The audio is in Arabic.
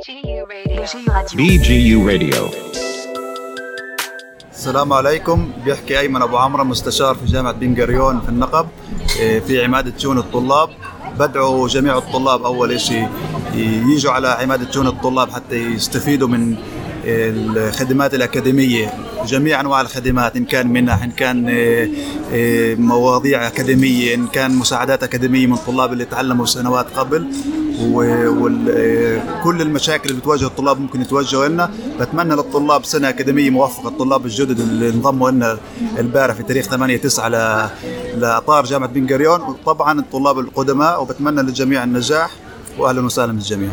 BGU Radio. السلام عليكم. بيحكي أيمن أبو عمرو مستشار في جامعة بن قريون في النقب إيه، في عماده شؤون الطلاب. بدعو جميع الطلاب أول شيء يجوا على عماده شؤون الطلاب حتى يستفيدوا من الخدمات الأكاديمية جميع أنواع الخدمات إن كان منح إن كان إيه، إيه، مواضيع أكاديمية إن كان مساعدات أكاديمية من طلاب اللي تعلموا سنوات قبل وكل المشاكل اللي بتواجه الطلاب ممكن يتوجهوا لنا. بتمنى للطلاب سنة أكاديمية موفقة. الطلاب الجدد اللي انضموا لنا البارح في تاريخ 8 9 ل لأطار جامعة بن قريون وطبعا الطلاب القدماء وبتمنى للجميع النجاح وأهلا وسهلا بالجميع